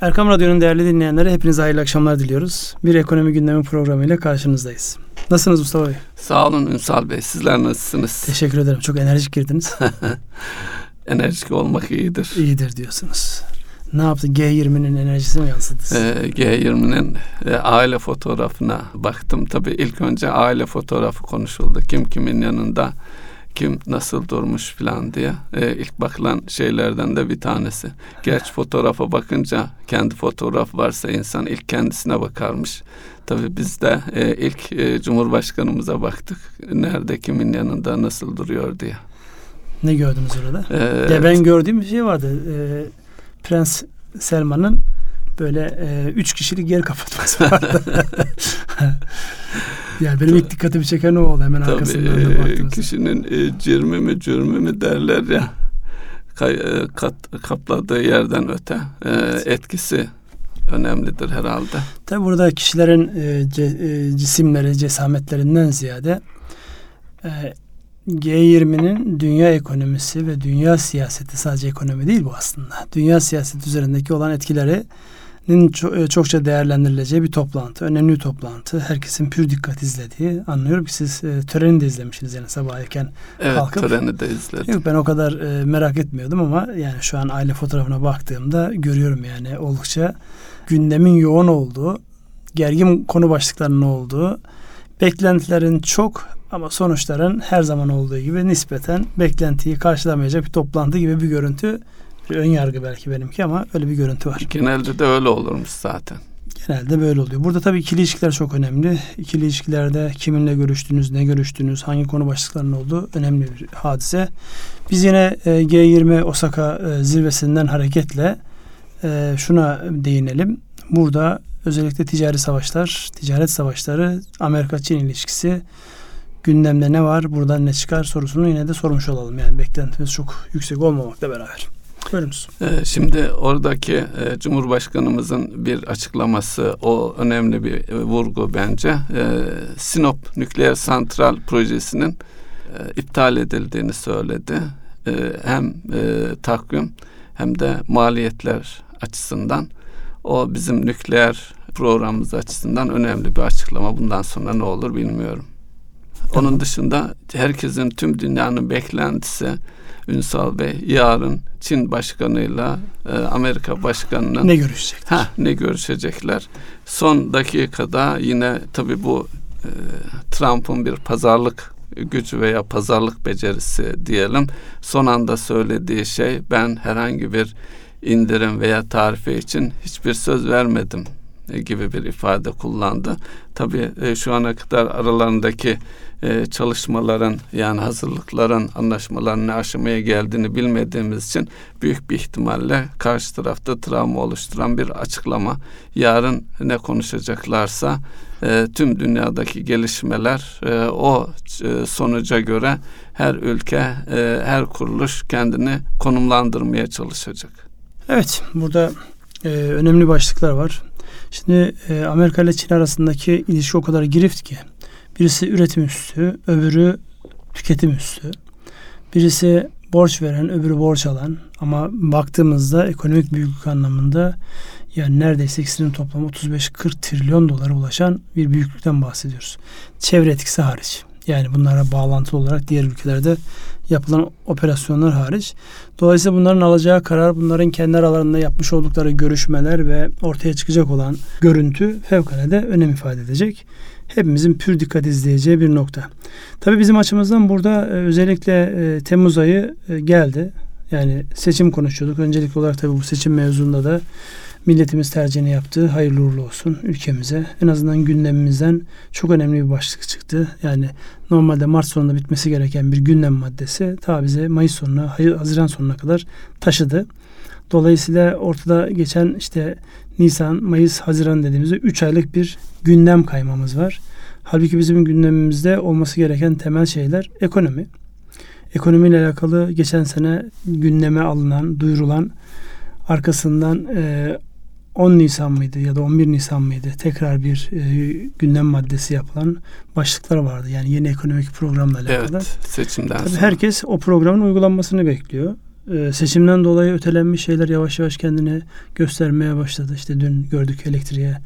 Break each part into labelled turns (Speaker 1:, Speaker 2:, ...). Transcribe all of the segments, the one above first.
Speaker 1: Erkam Radyo'nun değerli dinleyenlere hepinize hayırlı akşamlar diliyoruz. Bir ekonomi gündemi programıyla karşınızdayız. Nasılsınız Mustafa Bey?
Speaker 2: Sağ olun Ünsal Bey. Sizler nasılsınız?
Speaker 1: Teşekkür ederim. Çok enerjik girdiniz.
Speaker 2: enerjik olmak iyidir.
Speaker 1: İyidir diyorsunuz. Ne yaptı? G20'nin enerjisi mi yansıdı?
Speaker 2: Ee, G20'nin e, aile fotoğrafına baktım. Tabii ilk önce aile fotoğrafı konuşuldu. Kim kimin yanında, kim nasıl durmuş falan diye. Ee, ilk bakılan şeylerden de bir tanesi. Gerçi fotoğrafa bakınca kendi fotoğraf varsa insan ilk kendisine bakarmış. Tabii biz de e, ilk e, Cumhurbaşkanımıza baktık. Nerede, kimin yanında, nasıl duruyor diye.
Speaker 1: Ne gördünüz orada? Evet. Ya ben gördüğüm bir şey vardı. Ee, Prens Selman'ın böyle e, üç kişilik yer kapatması vardı. yani benim ilk dikkatimi çeken o oldu hemen
Speaker 2: Tabii,
Speaker 1: arkasından
Speaker 2: da baktığımızda. Kişinin e, cirmi mi cürmü mü derler ya kay, e, kat, kapladığı yerden öte e, evet. etkisi önemlidir herhalde.
Speaker 1: Tabi burada kişilerin e, ce, e, cisimleri, cesametlerinden ziyade e, G20'nin dünya ekonomisi ve dünya siyaseti sadece ekonomi değil bu aslında. Dünya siyaseti üzerindeki olan etkilerinin e, çokça değerlendirileceği bir toplantı. Önemli bir toplantı. Herkesin pür dikkat izlediği. Anlıyorum ki siz e, töreni de izlemişsiniz yani sabah erken
Speaker 2: evet,
Speaker 1: kalkıp.
Speaker 2: töreni de izledim.
Speaker 1: Yok ben o kadar e, merak etmiyordum ama yani şu an aile fotoğrafına baktığımda görüyorum yani oldukça gündemin yoğun olduğu, gergin konu başlıklarının olduğu, beklentilerin çok ama sonuçların her zaman olduğu gibi nispeten beklentiyi karşılamayacak bir toplantı gibi bir görüntü. Bir ön yargı belki benimki ama öyle bir görüntü var.
Speaker 2: Genelde de öyle olurmuş zaten.
Speaker 1: Genelde böyle oluyor. Burada tabii ikili ilişkiler çok önemli. İkili ilişkilerde kiminle görüştünüz, ne görüştünüz, hangi konu başlıklarının olduğu önemli bir hadise. Biz yine e, G20 Osaka e, zirvesinden hareketle e, şuna değinelim. Burada özellikle ticari savaşlar, ticaret savaşları, Amerika-Çin ilişkisi, gündemde ne var, buradan ne çıkar sorusunu yine de sormuş olalım. Yani beklentimiz çok yüksek olmamakla beraber. Buyurunuz.
Speaker 2: Ee, şimdi oradaki e, Cumhurbaşkanımızın bir açıklaması, o önemli bir e, vurgu bence. E, Sinop Nükleer Santral Projesi'nin e, iptal edildiğini söyledi. E, hem takvim hem de maliyetler açısından. O bizim nükleer programımız açısından önemli bir açıklama. Bundan sonra ne olur bilmiyorum. Onun dışında herkesin tüm dünyanın beklentisi Ünsal Bey yarın Çin başkanıyla e, Amerika başkanının
Speaker 1: ne görüşecekler?
Speaker 2: Ha, ne görüşecekler? Son dakikada yine tabii bu e, Trump'ın bir pazarlık gücü veya pazarlık becerisi diyelim. Son anda söylediği şey ben herhangi bir indirim veya tarife için hiçbir söz vermedim e, gibi bir ifade kullandı. Tabii e, şu ana kadar aralarındaki e, çalışmaların yani hazırlıkların anlaşmaların ne aşamaya geldiğini bilmediğimiz için büyük bir ihtimalle karşı tarafta travma oluşturan bir açıklama. Yarın ne konuşacaklarsa e, tüm dünyadaki gelişmeler e, o e, sonuca göre her ülke, e, her kuruluş kendini konumlandırmaya çalışacak.
Speaker 1: Evet, burada e, önemli başlıklar var. Şimdi e, Amerika ile Çin arasındaki ilişki o kadar girift ki Birisi üretim üstü, öbürü tüketim üstü. Birisi borç veren, öbürü borç alan. Ama baktığımızda ekonomik büyüklük anlamında yani neredeyse ikisinin toplamı 35-40 trilyon dolara ulaşan bir büyüklükten bahsediyoruz. Çevre etkisi hariç. Yani bunlara bağlantılı olarak diğer ülkelerde yapılan operasyonlar hariç. Dolayısıyla bunların alacağı karar, bunların kendi aralarında yapmış oldukları görüşmeler ve ortaya çıkacak olan görüntü fevkalade önem ifade edecek hepimizin pür dikkat izleyeceği bir nokta. Tabii bizim açımızdan burada e, özellikle e, Temmuz ayı e, geldi. Yani seçim konuşuyorduk. Öncelikli olarak tabii bu seçim mevzunda da milletimiz tercihini yaptı. Hayırlı uğurlu olsun ülkemize. En azından gündemimizden çok önemli bir başlık çıktı. Yani normalde Mart sonunda bitmesi gereken bir gündem maddesi ta bize Mayıs sonuna, Haziran sonuna kadar taşıdı. Dolayısıyla ortada geçen işte Nisan, Mayıs, Haziran dediğimizde 3 aylık bir gündem kaymamız var. Halbuki bizim gündemimizde olması gereken temel şeyler ekonomi. Ekonomiyle alakalı geçen sene gündeme alınan, duyurulan arkasından e, 10 Nisan mıydı ya da 11 Nisan mıydı tekrar bir e, gündem maddesi yapılan başlıklar vardı. Yani yeni ekonomik programla alakalı.
Speaker 2: Evet, seçimden
Speaker 1: Tabii sonra. herkes o programın uygulanmasını bekliyor. E, seçimden dolayı ötelenmiş şeyler yavaş yavaş kendini göstermeye başladı. İşte dün gördük elektriğe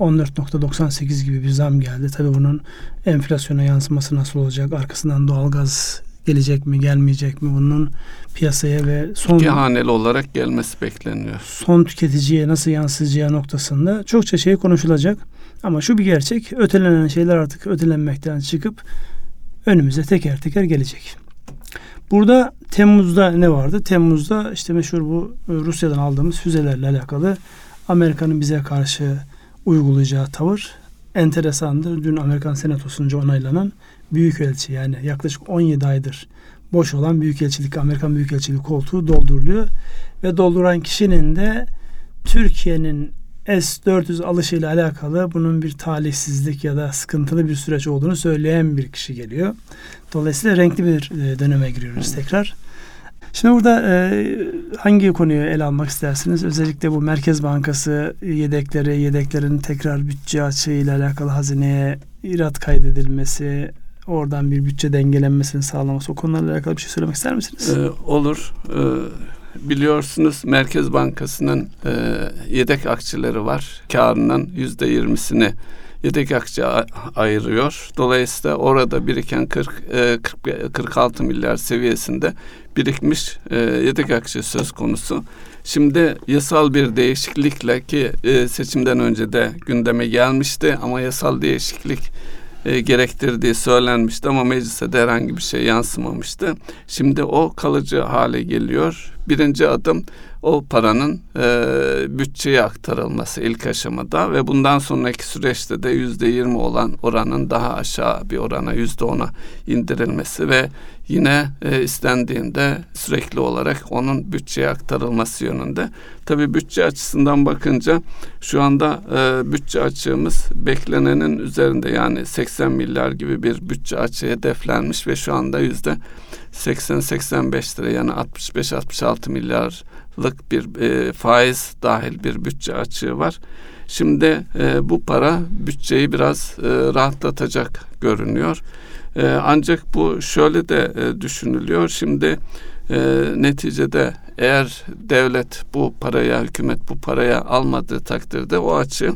Speaker 1: 14.98 gibi bir zam geldi. Tabii bunun enflasyona yansıması nasıl olacak? Arkasından doğalgaz gelecek mi, gelmeyecek mi? Bunun piyasaya ve son
Speaker 2: İki haneli olarak gelmesi bekleniyor.
Speaker 1: son tüketiciye nasıl yansıyacağı noktasında çokça şey konuşulacak. Ama şu bir gerçek, ötelenen şeyler artık ötelenmekten çıkıp önümüze teker teker gelecek. Burada Temmuz'da ne vardı? Temmuz'da işte meşhur bu e, Rusya'dan aldığımız füzelerle alakalı Amerika'nın bize karşı uygulayacağı tavır enteresandır. Dün Amerikan Senatosu'nca onaylanan Büyükelçi yani yaklaşık 17 aydır boş olan Büyükelçilik, Amerikan Büyükelçiliği koltuğu dolduruluyor. Ve dolduran kişinin de Türkiye'nin S-400 alışıyla alakalı bunun bir talihsizlik ya da sıkıntılı bir süreç olduğunu söyleyen bir kişi geliyor. Dolayısıyla renkli bir e, döneme giriyoruz tekrar. Şimdi burada e, hangi konuyu ele almak istersiniz? Özellikle bu Merkez Bankası yedekleri, yedeklerin tekrar bütçe açığıyla alakalı hazineye irat kaydedilmesi, oradan bir bütçe dengelenmesini sağlaması o konularla alakalı bir şey söylemek ister misiniz?
Speaker 2: Ee, olur. Ee, biliyorsunuz Merkez Bankası'nın e, yedek akçeleri var. Karının yüzde yirmisini yedek akçe ayırıyor. Dolayısıyla orada biriken 40, e, 40 46 milyar seviyesinde birikmiş e, yedek akçe söz konusu. Şimdi yasal bir değişiklikle ki e, seçimden önce de gündeme gelmişti ama yasal değişiklik e, gerektirdiği söylenmişti ama meclise de herhangi bir şey yansımamıştı. Şimdi o kalıcı hale geliyor. Birinci adım o paranın e, bütçeye aktarılması ilk aşamada ve bundan sonraki süreçte de yüzde yirmi olan oranın daha aşağı bir orana yüzde ona indirilmesi ve yine e, istendiğinde sürekli olarak onun bütçeye aktarılması yönünde. Tabi bütçe açısından bakınca şu anda e, bütçe açığımız beklenenin üzerinde yani 80 milyar gibi bir bütçe açığı hedeflenmiş ve şu anda yüzde 80-85 lira yani 65-66 milyarlık bir e, faiz dahil bir bütçe açığı var. Şimdi e, bu para bütçeyi biraz e, rahatlatacak görünüyor. E, ancak bu şöyle de e, düşünülüyor. Şimdi e, neticede eğer devlet bu paraya, hükümet bu paraya almadığı takdirde o açığı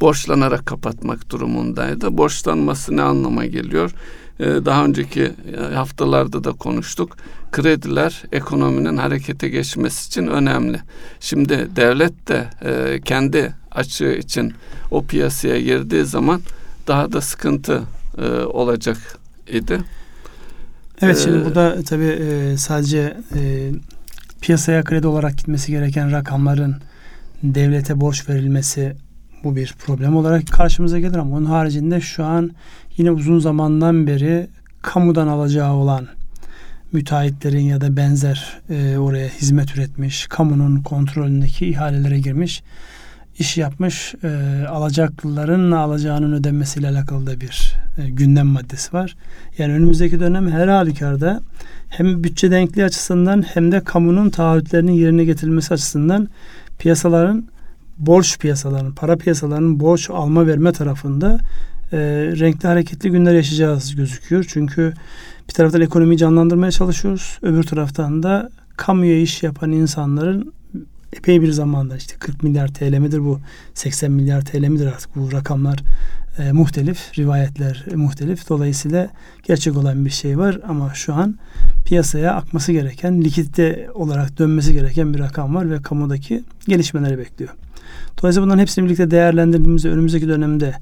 Speaker 2: borçlanarak kapatmak durumundaydı. Borçlanması ne anlama geliyor? Ee, daha önceki haftalarda da konuştuk. Krediler ekonominin harekete geçmesi için önemli. Şimdi devlet de e, kendi açığı için o piyasaya girdiği zaman daha da sıkıntı e, olacak idi.
Speaker 1: Evet şimdi
Speaker 2: Ee,
Speaker 1: burada tabii e, sadece e, piyasaya kredi olarak gitmesi gereken rakamların devlete borç verilmesi bu bir problem olarak karşımıza gelir ama onun haricinde şu an yine uzun zamandan beri kamudan alacağı olan müteahhitlerin ya da benzer e, oraya hizmet üretmiş, kamunun kontrolündeki ihalelere girmiş, iş yapmış e, alacaklıların alacağının ödenmesiyle alakalı da bir e, gündem maddesi var. Yani önümüzdeki dönem her halükarda hem bütçe denkliği açısından hem de kamunun taahhütlerinin yerine getirilmesi açısından piyasaların borç piyasalarının, para piyasalarının borç alma verme tarafında e, renkli hareketli günler yaşayacağız gözüküyor. Çünkü bir taraftan ekonomiyi canlandırmaya çalışıyoruz. Öbür taraftan da kamuya iş yapan insanların epey bir zamanda işte 40 milyar TL midir bu 80 milyar TL midir artık bu rakamlar e, muhtelif rivayetler e, muhtelif dolayısıyla gerçek olan bir şey var ama şu an piyasaya akması gereken likidite olarak dönmesi gereken bir rakam var ve kamudaki gelişmeleri bekliyor. Dolayısıyla bunların hepsini birlikte değerlendirdiğimizde önümüzdeki dönemde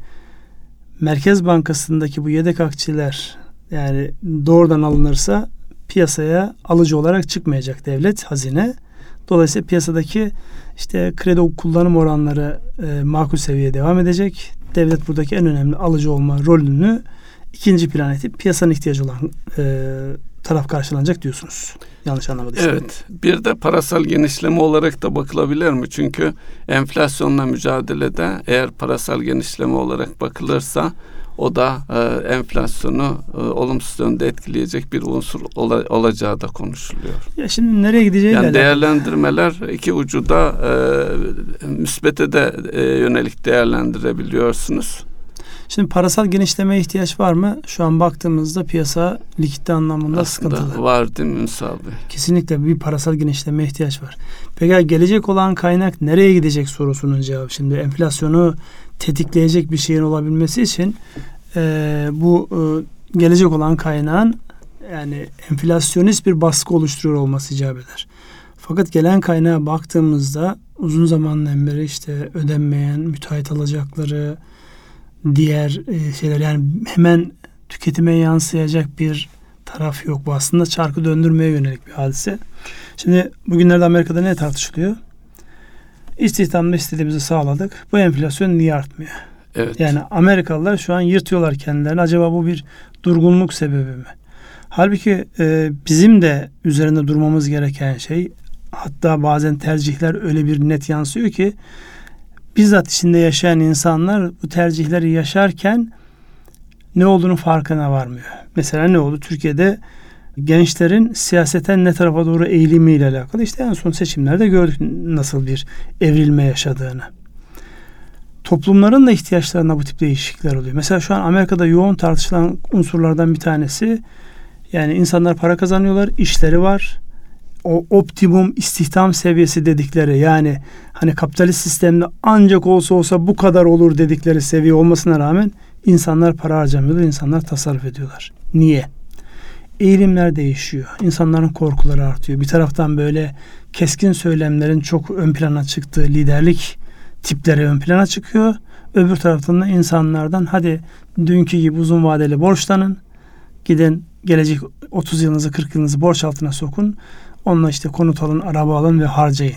Speaker 1: Merkez Bankası'ndaki bu yedek akçeler yani doğrudan alınırsa piyasaya alıcı olarak çıkmayacak devlet hazine. Dolayısıyla piyasadaki işte kredi kullanım oranları e, makul seviyeye devam edecek. Devlet buradaki en önemli alıcı olma rolünü ikinci plan edip piyasanın ihtiyacı olan e, taraf karşılanacak diyorsunuz. Yanlış anlamadıysam.
Speaker 2: Evet. Bir de parasal genişleme olarak da bakılabilir mi? Çünkü enflasyonla mücadelede eğer parasal genişleme olarak bakılırsa o da e, enflasyonu e, olumsuz yönde etkileyecek bir unsur ola, olacağı da konuşuluyor.
Speaker 1: Ya şimdi nereye gideceğiyle
Speaker 2: Yani değerlendirmeler iki ucu da e, müsbete de e, yönelik değerlendirebiliyorsunuz.
Speaker 1: Şimdi parasal genişlemeye ihtiyaç var mı? Şu an baktığımızda piyasa likidite anlamında
Speaker 2: Aslında
Speaker 1: sıkıntılı.
Speaker 2: var değil mi Ünsal Bey?
Speaker 1: Kesinlikle bir parasal genişlemeye ihtiyaç var. Peki gelecek olan kaynak nereye gidecek sorusunun cevabı. Şimdi enflasyonu tetikleyecek bir şeyin olabilmesi için e, bu e, gelecek olan kaynağın yani enflasyonist bir baskı oluşturuyor olması icap eder. Fakat gelen kaynağa baktığımızda uzun zamandan beri işte ödenmeyen müteahhit alacakları diğer e, şeyler yani hemen tüketime yansıyacak bir taraf yok. Bu aslında çarkı döndürmeye yönelik bir hadise. Şimdi bugünlerde Amerika'da ne tartışılıyor? İstihdamda istediğimizi sağladık. Bu enflasyon niye artmıyor?
Speaker 2: Evet.
Speaker 1: Yani Amerikalılar şu an yırtıyorlar kendilerini. Acaba bu bir durgunluk sebebi mi? Halbuki e, bizim de üzerinde durmamız gereken şey hatta bazen tercihler öyle bir net yansıyor ki bizzat içinde yaşayan insanlar bu tercihleri yaşarken ne olduğunu farkına varmıyor. Mesela ne oldu? Türkiye'de gençlerin siyaseten ne tarafa doğru eğilimiyle alakalı işte en son seçimlerde gördük nasıl bir evrilme yaşadığını. Toplumların da ihtiyaçlarında bu tip değişiklikler oluyor. Mesela şu an Amerika'da yoğun tartışılan unsurlardan bir tanesi yani insanlar para kazanıyorlar, işleri var. O optimum istihdam seviyesi dedikleri yani hani kapitalist sistemde ancak olsa olsa bu kadar olur dedikleri seviye olmasına rağmen insanlar para harcamıyorlar, insanlar tasarruf ediyorlar. Niye? Eğilimler değişiyor. İnsanların korkuları artıyor. Bir taraftan böyle keskin söylemlerin çok ön plana çıktığı liderlik tipleri ön plana çıkıyor. Öbür taraftan da insanlardan hadi dünkü gibi uzun vadeli borçlanın. Gidin gelecek 30 yılınızı 40 yılınızı borç altına sokun. Onunla işte konut alın, araba alın ve harcayın.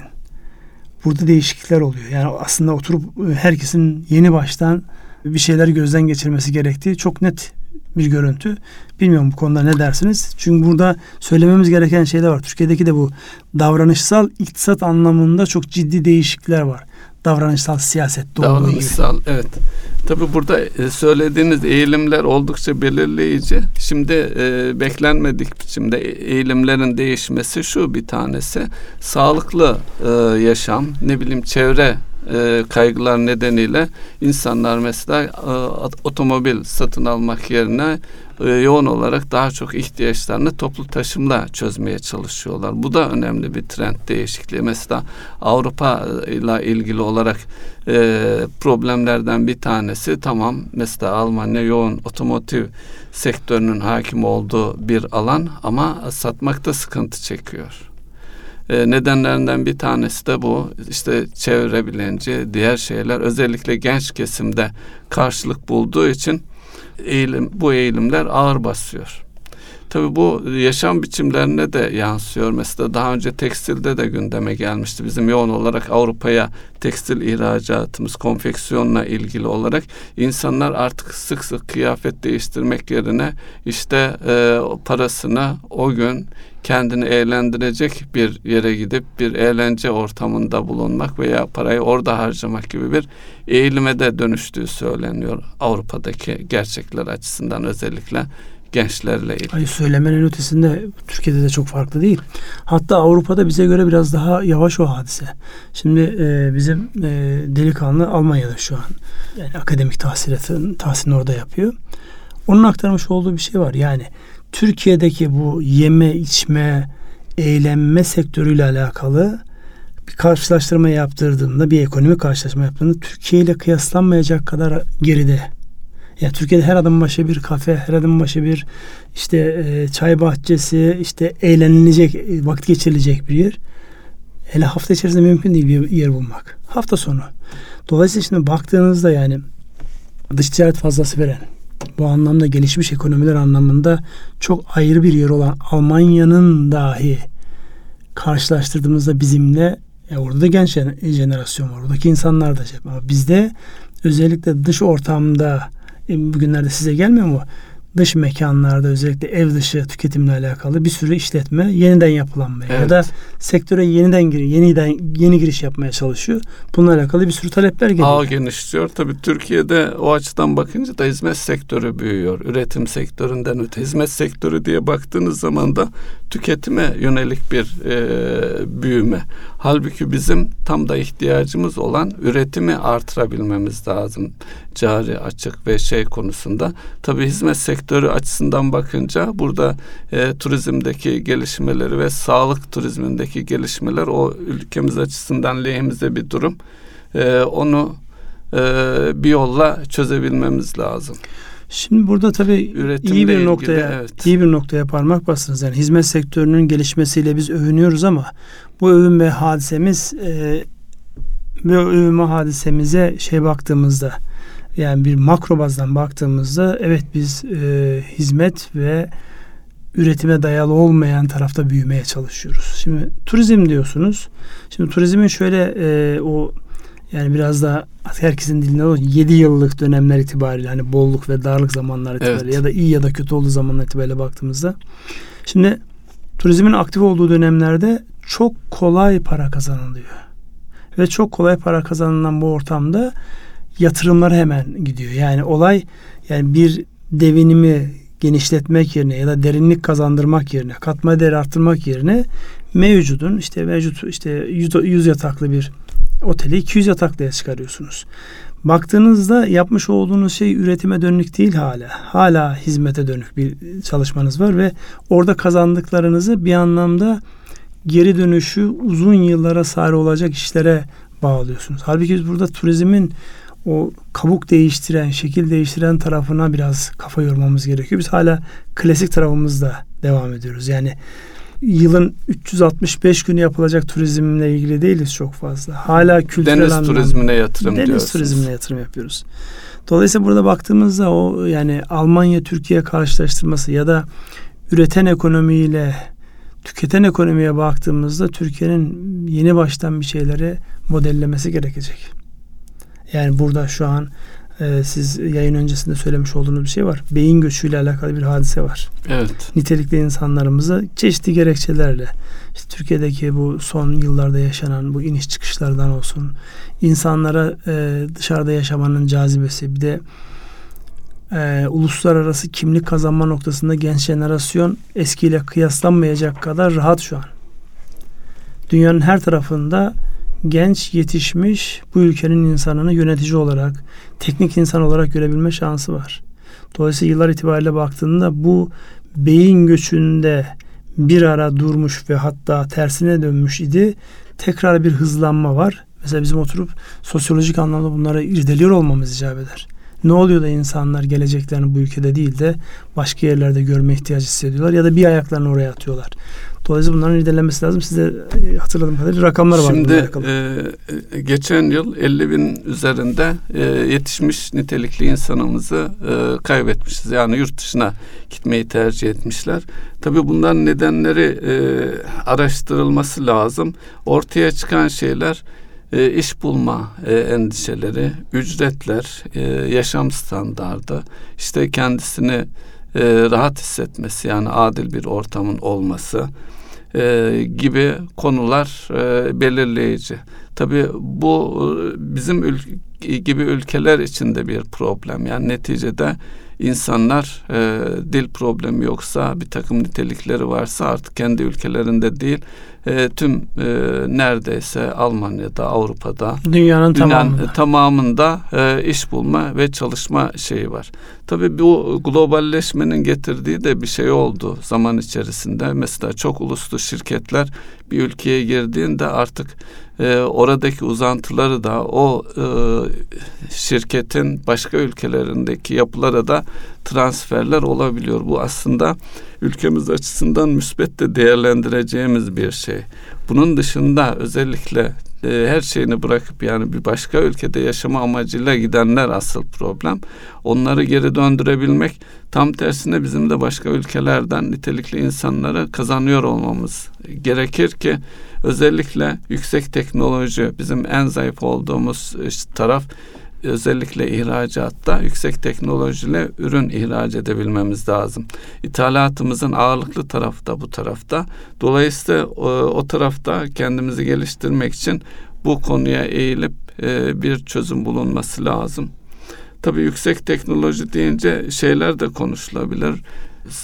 Speaker 1: Burada değişiklikler oluyor. Yani aslında oturup herkesin yeni baştan bir şeyler gözden geçirmesi gerektiği çok net bir görüntü. Bilmiyorum bu konuda ne dersiniz? Çünkü burada söylememiz gereken şeyler var. Türkiye'deki de bu davranışsal iktisat anlamında çok ciddi değişiklikler var. Davranışsal siyaset olduğu gibi.
Speaker 2: Davranışsal evet. Tabi burada e, söylediğiniz eğilimler oldukça belirleyici. Şimdi e, beklenmedik biçimde e- eğilimlerin değişmesi şu bir tanesi. Sağlıklı e, yaşam, ne bileyim çevre e, kaygılar nedeniyle insanlar mesela e, otomobil satın almak yerine e, yoğun olarak daha çok ihtiyaçlarını toplu taşımla çözmeye çalışıyorlar. Bu da önemli bir trend değişikliği. Mesela Avrupa ile ilgili olarak e, problemlerden bir tanesi tamam mesela Almanya yoğun otomotiv sektörünün hakim olduğu bir alan ama satmakta sıkıntı çekiyor. E, nedenlerinden bir tanesi de bu. İşte çevre bilinci, diğer şeyler özellikle genç kesimde karşılık bulduğu için eğilim, bu eğilimler ağır basıyor. Tabii bu yaşam biçimlerine de yansıyor. Mesela daha önce tekstilde de gündeme gelmişti. Bizim yoğun olarak Avrupa'ya tekstil ihracatımız, konfeksiyonla ilgili olarak insanlar artık sık sık kıyafet değiştirmek yerine işte e, parasını o gün kendini eğlendirecek bir yere gidip bir eğlence ortamında bulunmak veya parayı orada harcamak gibi bir eğilime de dönüştüğü söyleniyor Avrupa'daki gerçekler açısından özellikle gençlerle ilgili.
Speaker 1: Ay söylemenin ötesinde Türkiye'de de çok farklı değil. Hatta Avrupa'da bize göre biraz daha yavaş o hadise. Şimdi e, bizim e, delikanlı Almanya'da şu an. Yani akademik tahsilatın tahsilini orada yapıyor. Onun aktarmış olduğu bir şey var. Yani Türkiye'deki bu yeme, içme, eğlenme sektörüyle alakalı bir karşılaştırma yaptırdığımda, bir ekonomik karşılaştırma yaptığımda Türkiye ile kıyaslanmayacak kadar geride. Yani Türkiye'de her adım başı bir kafe, her adım başı bir işte e, çay bahçesi, işte eğlenilecek, e, vakit geçirilecek bir yer. Hele hafta içerisinde mümkün değil bir yer bulmak. Hafta sonu. Dolayısıyla şimdi baktığınızda yani dış ticaret fazlası veren, bu anlamda gelişmiş ekonomiler anlamında çok ayrı bir yer olan Almanya'nın dahi karşılaştırdığımızda bizimle ya orada da genç jenerasyon var. Oradaki insanlar da şey. Ama bizde özellikle dış ortamda e, bugünlerde size gelmiyor mu? Dış mekanlarda özellikle ev dışı tüketimle alakalı bir sürü işletme yeniden yapılanmaya evet. ya da sektöre yeniden gir, yeniden yeni giriş yapmaya çalışıyor. Bununla alakalı bir sürü talepler geliyor.
Speaker 2: Ağ genişliyor. Tabii Türkiye'de o açıdan bakınca da hizmet sektörü büyüyor. Üretim sektöründen öte hizmet sektörü diye baktığınız zaman da tüketime yönelik bir e, büyüme. Halbuki bizim tam da ihtiyacımız olan üretimi artırabilmemiz lazım. Cari açık ve şey konusunda. Tabii hizmet sektörü açısından bakınca burada e, turizmdeki gelişmeleri ve sağlık turizmindeki gelişmeler o ülkemiz açısından lehimize bir durum. E, onu e, bir yolla çözebilmemiz lazım.
Speaker 1: Şimdi burada tabii
Speaker 2: Üretimle
Speaker 1: iyi bir
Speaker 2: ilgili,
Speaker 1: noktaya
Speaker 2: evet.
Speaker 1: iyi bir noktaya parmak bastınız. Yani hizmet sektörünün gelişmesiyle biz övünüyoruz ama bu övünme hadisemiz e, bu övünme hadisemize şey baktığımızda yani bir makro bazdan baktığımızda evet biz e, hizmet ve üretime dayalı olmayan tarafta büyümeye çalışıyoruz. Şimdi turizm diyorsunuz. Şimdi turizmin şöyle e, o yani biraz da herkesin dilinde o 7 yıllık dönemler itibariyle hani bolluk ve darlık zamanlar itibariyle
Speaker 2: Evet.
Speaker 1: ya da iyi ya da kötü olduğu zamanlar itibariyle baktığımızda şimdi turizmin aktif olduğu dönemlerde çok kolay para kazanılıyor. Ve çok kolay para kazanılan bu ortamda yatırımlar hemen gidiyor. Yani olay yani bir devinimi genişletmek yerine ya da derinlik kazandırmak yerine, katma değer arttırmak yerine mevcudun işte mevcut işte 100, 100 yataklı bir oteli 200 yataklıya çıkarıyorsunuz. Baktığınızda yapmış olduğunuz şey üretime dönük değil hala. Hala hizmete dönük bir çalışmanız var ve orada kazandıklarınızı bir anlamda geri dönüşü uzun yıllara sari olacak işlere bağlıyorsunuz. Halbuki biz burada turizmin o kabuk değiştiren, şekil değiştiren tarafına biraz kafa yormamız gerekiyor. Biz hala klasik tarafımızda devam ediyoruz. Yani yılın 365 günü yapılacak turizmle ilgili değiliz çok fazla. Hala kültürel
Speaker 2: Deniz
Speaker 1: anlamda.
Speaker 2: turizmine yatırım
Speaker 1: Deniz
Speaker 2: diyorsunuz.
Speaker 1: turizmine yatırım yapıyoruz. Dolayısıyla burada baktığımızda o yani Almanya Türkiye karşılaştırması ya da üreten ekonomiyle tüketen ekonomiye baktığımızda Türkiye'nin yeni baştan bir şeyleri modellemesi gerekecek. Yani burada şu an e, siz yayın öncesinde söylemiş olduğunuz bir şey var. Beyin göçüyle alakalı bir hadise var.
Speaker 2: Evet.
Speaker 1: Nitelikli insanlarımızı çeşitli gerekçelerle işte Türkiye'deki bu son yıllarda yaşanan bu iniş çıkışlardan olsun insanlara e, dışarıda yaşamanın cazibesi bir de e, uluslararası kimlik kazanma noktasında genç jenerasyon eskiyle kıyaslanmayacak kadar rahat şu an. Dünyanın her tarafında genç yetişmiş bu ülkenin insanını yönetici olarak, teknik insan olarak görebilme şansı var. Dolayısıyla yıllar itibariyle baktığında bu beyin göçünde bir ara durmuş ve hatta tersine dönmüş idi. Tekrar bir hızlanma var. Mesela bizim oturup sosyolojik anlamda bunları irdeliyor olmamız icap eder. Ne oluyor da insanlar geleceklerini bu ülkede değil de başka yerlerde görme ihtiyacı hissediyorlar ya da bir ayaklarını oraya atıyorlar. Dolayısıyla bunların irdelenmesi lazım. Size e, hatırladığım kadarıyla rakamlar var.
Speaker 2: Şimdi
Speaker 1: alakalı.
Speaker 2: e, geçen yıl 50 bin üzerinde e, yetişmiş nitelikli insanımızı e, kaybetmişiz. Yani yurt dışına gitmeyi tercih etmişler. Tabii bunların nedenleri e, araştırılması lazım. Ortaya çıkan şeyler e, iş bulma e, endişeleri, ücretler, e, yaşam standardı, işte kendisini e, rahat hissetmesi yani adil bir ortamın olması e, gibi konular e, belirleyici. Tabii bu e, bizim ül- gibi ülkeler için de bir problem. Yani neticede insanlar e, dil problemi yoksa bir takım nitelikleri varsa artık kendi ülkelerinde değil e, tüm e, neredeyse Almanya'da Avrupa'da
Speaker 1: Dünyanın,
Speaker 2: dünyanın
Speaker 1: tamamında.
Speaker 2: tamamında e, iş bulma ve çalışma şeyi var. Tabii bu globalleşmenin getirdiği de bir şey oldu zaman içerisinde. Mesela çok uluslu şirketler bir ülkeye girdiğinde artık e, oradaki uzantıları da o e, şirketin başka ülkelerindeki yapılara da transferler olabiliyor. Bu aslında ülkemiz açısından müsbet de değerlendireceğimiz bir şey. Bunun dışında özellikle e, her şeyini bırakıp yani bir başka ülkede yaşama amacıyla gidenler asıl problem. Onları geri döndürebilmek tam tersine bizim de başka ülkelerden nitelikli insanları kazanıyor olmamız gerekir ki özellikle yüksek teknoloji bizim en zayıf olduğumuz taraf özellikle ihracatta yüksek teknolojiyle ürün ihraç edebilmemiz lazım. İthalatımızın ağırlıklı tarafı da bu tarafta. Dolayısıyla o, o tarafta kendimizi geliştirmek için bu konuya eğilip e, bir çözüm bulunması lazım. Tabii yüksek teknoloji deyince şeyler de konuşulabilir.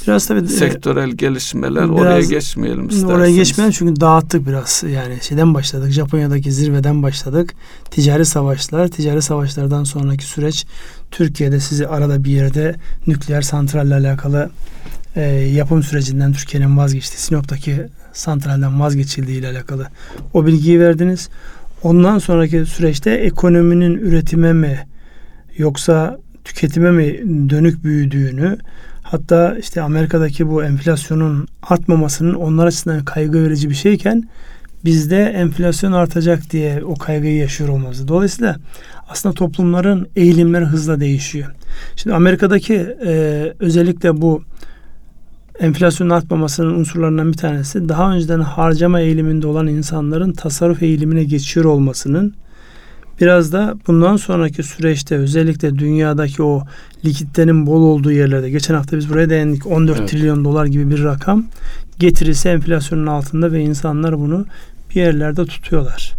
Speaker 1: Biraz tabii
Speaker 2: sektörel gelişmeler
Speaker 1: biraz
Speaker 2: oraya geçmeyelim isterseniz.
Speaker 1: Oraya geçmeyelim çünkü dağıttık biraz. Yani şeyden başladık. Japonya'daki zirveden başladık. Ticari savaşlar, ticari savaşlardan sonraki süreç Türkiye'de sizi arada bir yerde nükleer santralle alakalı e, yapım sürecinden Türkiye'nin vazgeçtiği, Sinop'taki santralden vazgeçildiği ile alakalı o bilgiyi verdiniz. Ondan sonraki süreçte ekonominin üretime mi yoksa tüketime mi dönük büyüdüğünü hatta işte Amerika'daki bu enflasyonun artmamasının onlar açısından kaygı verici bir şeyken bizde enflasyon artacak diye o kaygıyı yaşıyor olmamız. Dolayısıyla aslında toplumların eğilimleri hızla değişiyor. Şimdi Amerika'daki e, özellikle bu enflasyonun artmamasının unsurlarından bir tanesi daha önceden harcama eğiliminde olan insanların tasarruf eğilimine geçiyor olmasının biraz da bundan sonraki süreçte özellikle dünyadaki o likiditenin bol olduğu yerlerde geçen hafta biz buraya değindik 14 evet. trilyon dolar gibi bir rakam getirisi enflasyonun altında ve insanlar bunu bir yerlerde tutuyorlar.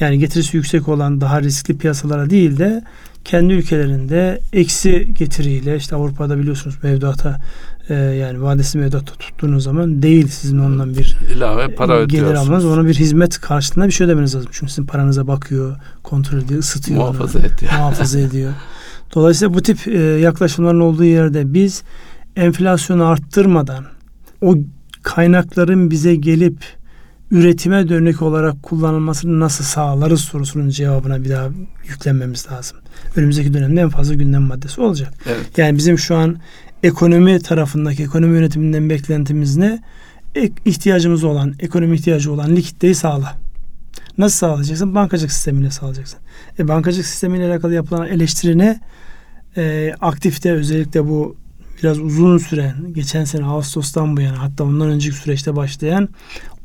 Speaker 1: Yani getirisi yüksek olan daha riskli piyasalara değil de kendi ülkelerinde eksi getiriyle işte Avrupa'da biliyorsunuz mevduata e, yani vadesi mevduatta tuttuğunuz zaman değil sizin ondan bir
Speaker 2: ilave para
Speaker 1: gelir almanız. Ona bir hizmet karşılığında bir şey ödemeniz lazım. Çünkü sizin paranıza bakıyor, kontrol ediyor, ısıtıyor.
Speaker 2: Muhafaza onu, ediyor.
Speaker 1: Muhafaza ediyor. Dolayısıyla bu tip e, yaklaşımların olduğu yerde biz enflasyonu arttırmadan o kaynakların bize gelip üretime dönük olarak kullanılmasını nasıl sağlarız sorusunun cevabına bir daha yüklenmemiz lazım. Önümüzdeki dönemde en fazla gündem maddesi olacak.
Speaker 2: Evet.
Speaker 1: Yani bizim şu an ekonomi tarafındaki ekonomi yönetiminden beklentimiz ne? E, ihtiyacımız olan, ekonomi ihtiyacı olan likiditeyi sağla. Nasıl sağlayacaksın? Bankacılık sistemiyle sağlayacaksın. E, bankacılık sistemiyle alakalı yapılan eleştiri ne? E, aktifte özellikle bu biraz uzun süren, geçen sene Ağustos'tan bu yana hatta ondan önceki süreçte başlayan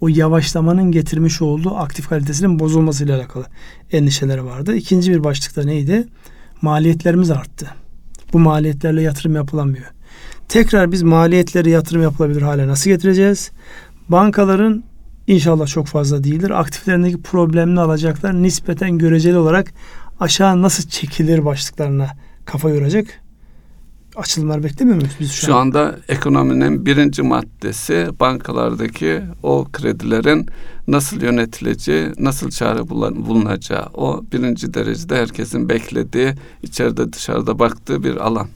Speaker 1: o yavaşlamanın getirmiş olduğu aktif kalitesinin bozulmasıyla alakalı endişeleri vardı. İkinci bir başlıkta neydi? Maliyetlerimiz arttı. Bu maliyetlerle yatırım yapılamıyor. Tekrar biz maliyetleri yatırım yapılabilir hale nasıl getireceğiz? Bankaların inşallah çok fazla değildir. Aktiflerindeki problemini alacaklar. Nispeten göreceli olarak aşağı nasıl çekilir başlıklarına kafa yoracak açılımlar beklemiyor muyuz biz şu,
Speaker 2: şu an? anda ekonominin birinci maddesi bankalardaki o kredilerin nasıl yönetileceği, nasıl çare bulunacağı. O birinci derecede herkesin beklediği, içeride dışarıda baktığı bir alan.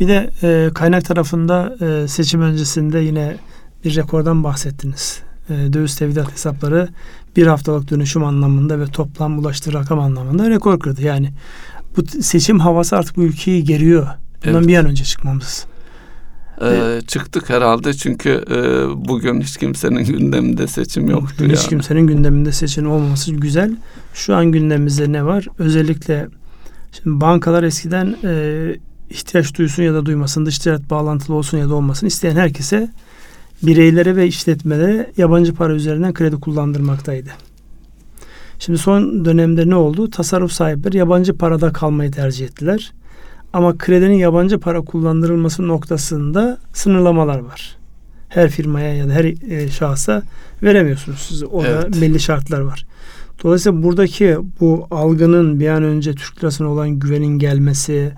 Speaker 1: Bir de e, kaynak tarafında e, seçim öncesinde yine bir rekordan bahsettiniz. E, döviz tevdiat hesapları bir haftalık dönüşüm anlamında ve toplam ulaştığı rakam anlamında rekor kırdı. Yani bu seçim havası artık bu ülkeyi geriyor. Bundan evet. bir an önce çıkmamız.
Speaker 2: Ee, çıktık herhalde çünkü e, bugün hiç kimsenin gündeminde seçim yoktu. Bugün
Speaker 1: yani. Hiç kimsenin gündeminde seçim olmaması güzel. Şu an gündemimizde ne var? Özellikle şimdi bankalar eskiden e, ihtiyaç duysun ya da duymasın, dış ticaret bağlantılı olsun ya da olmasın isteyen herkese bireylere ve işletmelere yabancı para üzerinden kredi kullandırmaktaydı. Şimdi son dönemde ne oldu? Tasarruf sahipleri yabancı parada kalmayı tercih ettiler. Ama kredinin yabancı para kullandırılması noktasında sınırlamalar var. Her firmaya ya da her e, şahsa veremiyorsunuz siz. Orada evet. belli şartlar var. Dolayısıyla buradaki bu algının bir an önce Türk lirasına olan güvenin gelmesi,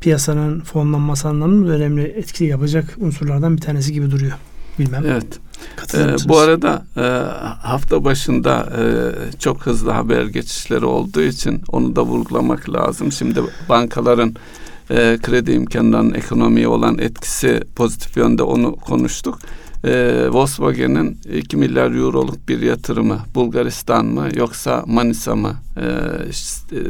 Speaker 1: piyasanın fonlanması anlamında önemli etki yapacak unsurlardan bir tanesi gibi duruyor. Bilmem.
Speaker 2: Evet. Ee, bu arada e, hafta başında e, çok hızlı haber geçişleri olduğu için onu da vurgulamak lazım. Şimdi bankaların e, kredi imkanlarının ekonomiye olan etkisi pozitif yönde onu konuştuk. E, Volkswagen'in 2 milyar euroluk bir yatırımı Bulgaristan mı yoksa Manisa mı? E, e,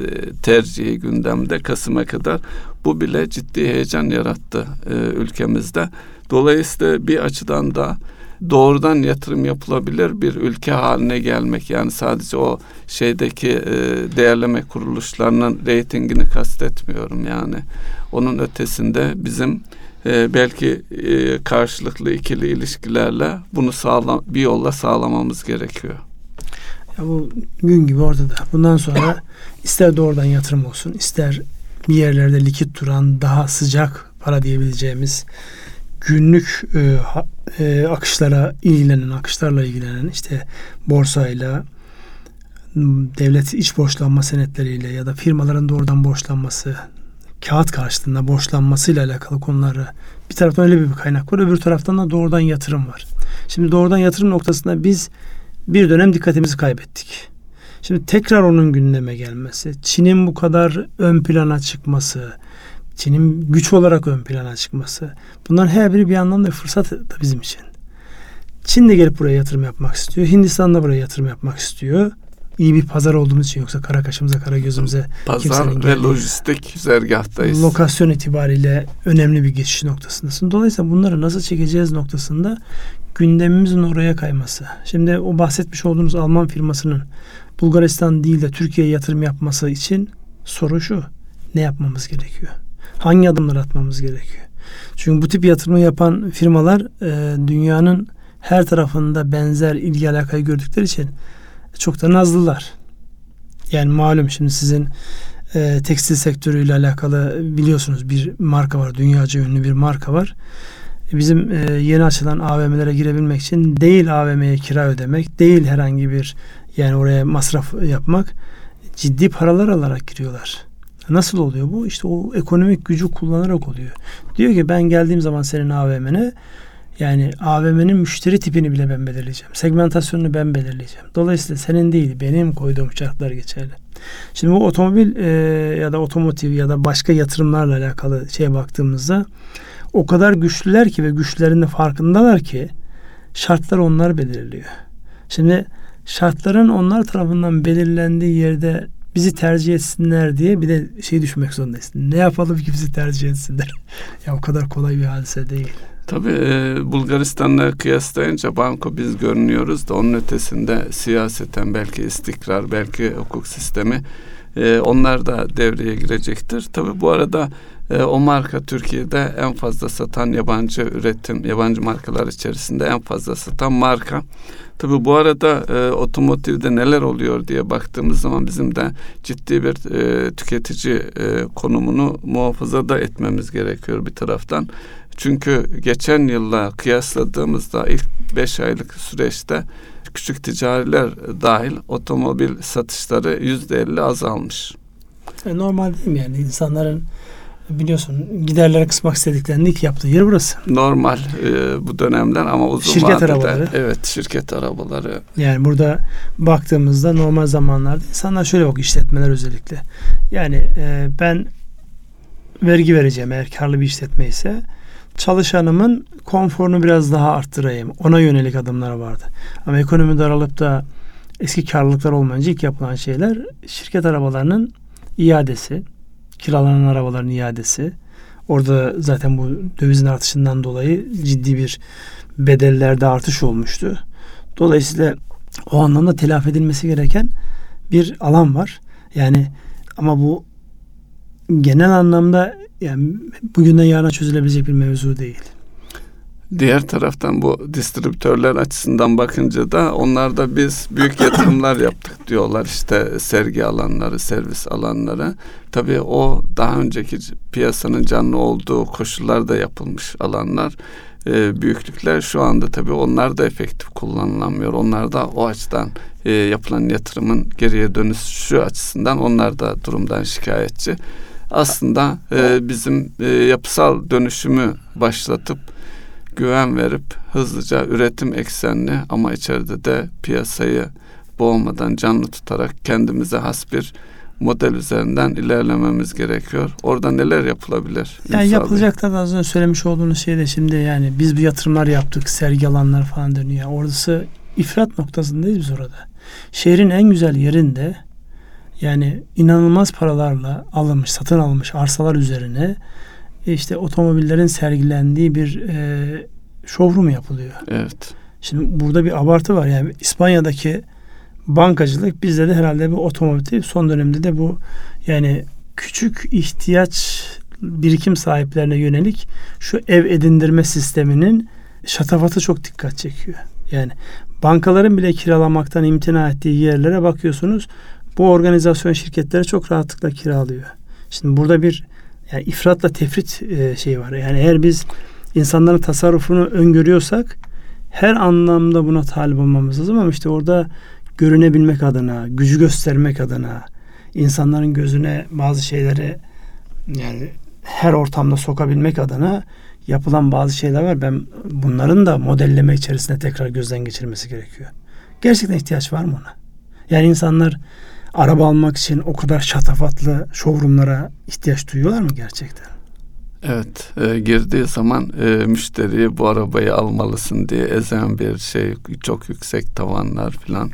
Speaker 2: tercihi gündemde Kasım'a kadar. Bu bile ciddi heyecan yarattı e, ülkemizde. Dolayısıyla bir açıdan da doğrudan yatırım yapılabilir bir ülke haline gelmek. Yani sadece o şeydeki e, değerleme kuruluşlarının reytingini kastetmiyorum. Yani onun ötesinde bizim e, belki e, karşılıklı ikili ilişkilerle bunu sağlam bir yolla sağlamamız gerekiyor.
Speaker 1: Ya bu gün gibi ortada. Bundan sonra ister doğrudan yatırım olsun, ister bir yerlerde likit duran daha sıcak para diyebileceğimiz günlük e, e, akışlara ilgilenen, akışlarla ilgilenen işte borsayla, devlet iç borçlanma senetleriyle ya da firmaların doğrudan borçlanması, kağıt karşılığında borçlanmasıyla alakalı konuları Bir taraftan öyle bir kaynak var. Öbür taraftan da doğrudan yatırım var. Şimdi doğrudan yatırım noktasında biz bir dönem dikkatimizi kaybettik. Şimdi tekrar onun gündeme gelmesi, Çin'in bu kadar ön plana çıkması, Çin'in güç olarak ön plana çıkması. Bunların her biri bir anlamda fırsat da bizim için. Çin de gelip buraya yatırım yapmak istiyor. Hindistan da buraya yatırım yapmak istiyor. İyi bir pazar olduğumuz için yoksa kara kaşımıza kara gözümüze
Speaker 2: Pazar ve lojistik güzergahtayız.
Speaker 1: Lokasyon itibariyle önemli bir geçiş noktasındasın. Dolayısıyla bunları nasıl çekeceğiz noktasında gündemimizin oraya kayması. Şimdi o bahsetmiş olduğunuz Alman firmasının Bulgaristan değil de Türkiye'ye yatırım yapması için soru şu. Ne yapmamız gerekiyor? Hangi adımlar atmamız gerekiyor? Çünkü bu tip yatırımı yapan firmalar e, dünyanın her tarafında benzer ilgi alakayı gördükleri için çok da nazlılar. Yani malum şimdi sizin e, tekstil sektörüyle alakalı biliyorsunuz bir marka var. Dünyaca ünlü bir marka var. Bizim e, yeni açılan AVM'lere girebilmek için değil AVM'ye kira ödemek, değil herhangi bir yani oraya masraf yapmak ciddi paralar alarak giriyorlar. Nasıl oluyor bu? İşte o ekonomik gücü kullanarak oluyor. Diyor ki ben geldiğim zaman senin AVM'ne yani AVM'nin müşteri tipini bile ben belirleyeceğim. Segmentasyonunu ben belirleyeceğim. Dolayısıyla senin değil benim koyduğum şartlar geçerli. Şimdi bu otomobil e, ya da otomotiv ya da başka yatırımlarla alakalı şeye baktığımızda o kadar güçlüler ki ve güçlerinde farkındalar ki şartlar onlar belirliyor. Şimdi şartların onlar tarafından belirlendiği yerde bizi tercih etsinler diye bir de şey düşünmek zorundayız. Ne yapalım ki bizi tercih etsinler? ya o kadar kolay bir hadise değil.
Speaker 2: Tabii e, Bulgaristan'la kıyaslayınca banko biz görünüyoruz da onun ötesinde siyaseten belki istikrar, belki hukuk sistemi e, onlar da devreye girecektir. Tabii bu arada e, o marka Türkiye'de en fazla satan yabancı üretim, yabancı markalar içerisinde en fazla satan marka. Tabii bu arada e, otomotivde neler oluyor diye baktığımız zaman bizim de ciddi bir e, tüketici e, konumunu muhafaza da etmemiz gerekiyor bir taraftan. Çünkü geçen yılla kıyasladığımızda ilk 5 aylık süreçte küçük ticariler dahil otomobil satışları yüzde elli azalmış.
Speaker 1: E, normal değil mi yani insanların biliyorsun giderleri kısmak istediklerinde ilk yaptığı yer burası.
Speaker 2: Normal e, bu dönemler ama uzun
Speaker 1: şirket
Speaker 2: vadede,
Speaker 1: arabaları.
Speaker 2: Evet şirket arabaları.
Speaker 1: Yani burada baktığımızda normal zamanlarda insanlar şöyle bak işletmeler özellikle. Yani e, ben vergi vereceğim eğer karlı bir işletme ise çalışanımın konforunu biraz daha arttırayım. Ona yönelik adımlar vardı. Ama ekonomi daralıp da eski karlılıklar olmayınca ilk yapılan şeyler şirket arabalarının iadesi, kiralanan arabaların iadesi. Orada zaten bu dövizin artışından dolayı ciddi bir bedellerde artış olmuştu. Dolayısıyla o anlamda telafi edilmesi gereken bir alan var. Yani ama bu genel anlamda yani bugünden yarına çözülebilecek bir mevzu değil.
Speaker 2: Diğer taraftan bu distribütörler açısından bakınca da onlar da biz büyük yatırımlar yaptık diyorlar işte sergi alanları, servis alanları. Tabii o daha önceki piyasanın canlı olduğu koşullarda yapılmış alanlar. E, büyüklükler şu anda tabii onlar da efektif kullanılamıyor. Onlar da o açıdan e, yapılan yatırımın geriye dönüşü açısından onlar da durumdan şikayetçi. Aslında e, bizim e, yapısal dönüşümü başlatıp güven verip hızlıca üretim eksenli ama içeride de piyasayı boğmadan canlı tutarak kendimize has bir model üzerinden ilerlememiz gerekiyor. Orada neler yapılabilir?
Speaker 1: Yani yapılacaklar da az önce söylemiş olduğunuz şey de şimdi yani biz bu yatırımlar yaptık, sergi alanları falan dönüyor. Orası ifrat noktasındayız biz orada. Şehrin en güzel yerinde yani inanılmaz paralarla alınmış, satın alınmış arsalar üzerine işte otomobillerin sergilendiği bir e, showroom yapılıyor.
Speaker 2: Evet.
Speaker 1: Şimdi burada bir abartı var. Yani İspanya'daki bankacılık bizde de herhalde bu otomotiv son dönemde de bu yani küçük ihtiyaç birikim sahiplerine yönelik şu ev edindirme sisteminin şatafatı çok dikkat çekiyor. Yani bankaların bile kiralamaktan imtina ettiği yerlere bakıyorsunuz. Bu organizasyon şirketleri çok rahatlıkla kiralıyor. Şimdi burada bir yani ifratla tefrit e, şey var. Yani eğer biz insanların tasarrufunu öngörüyorsak her anlamda buna talip olmamız lazım ama işte orada görünebilmek adına, gücü göstermek adına, insanların gözüne bazı şeyleri yani her ortamda sokabilmek adına yapılan bazı şeyler var. Ben bunların da modelleme içerisinde tekrar gözden geçirilmesi gerekiyor. Gerçekten ihtiyaç var mı ona? Yani insanlar araba almak için o kadar şatafatlı showroomlara ihtiyaç duyuyorlar mı gerçekten?
Speaker 2: Evet, e, girdiği zaman e, müşteriyi bu arabayı almalısın diye ezen bir şey, çok yüksek tavanlar falan,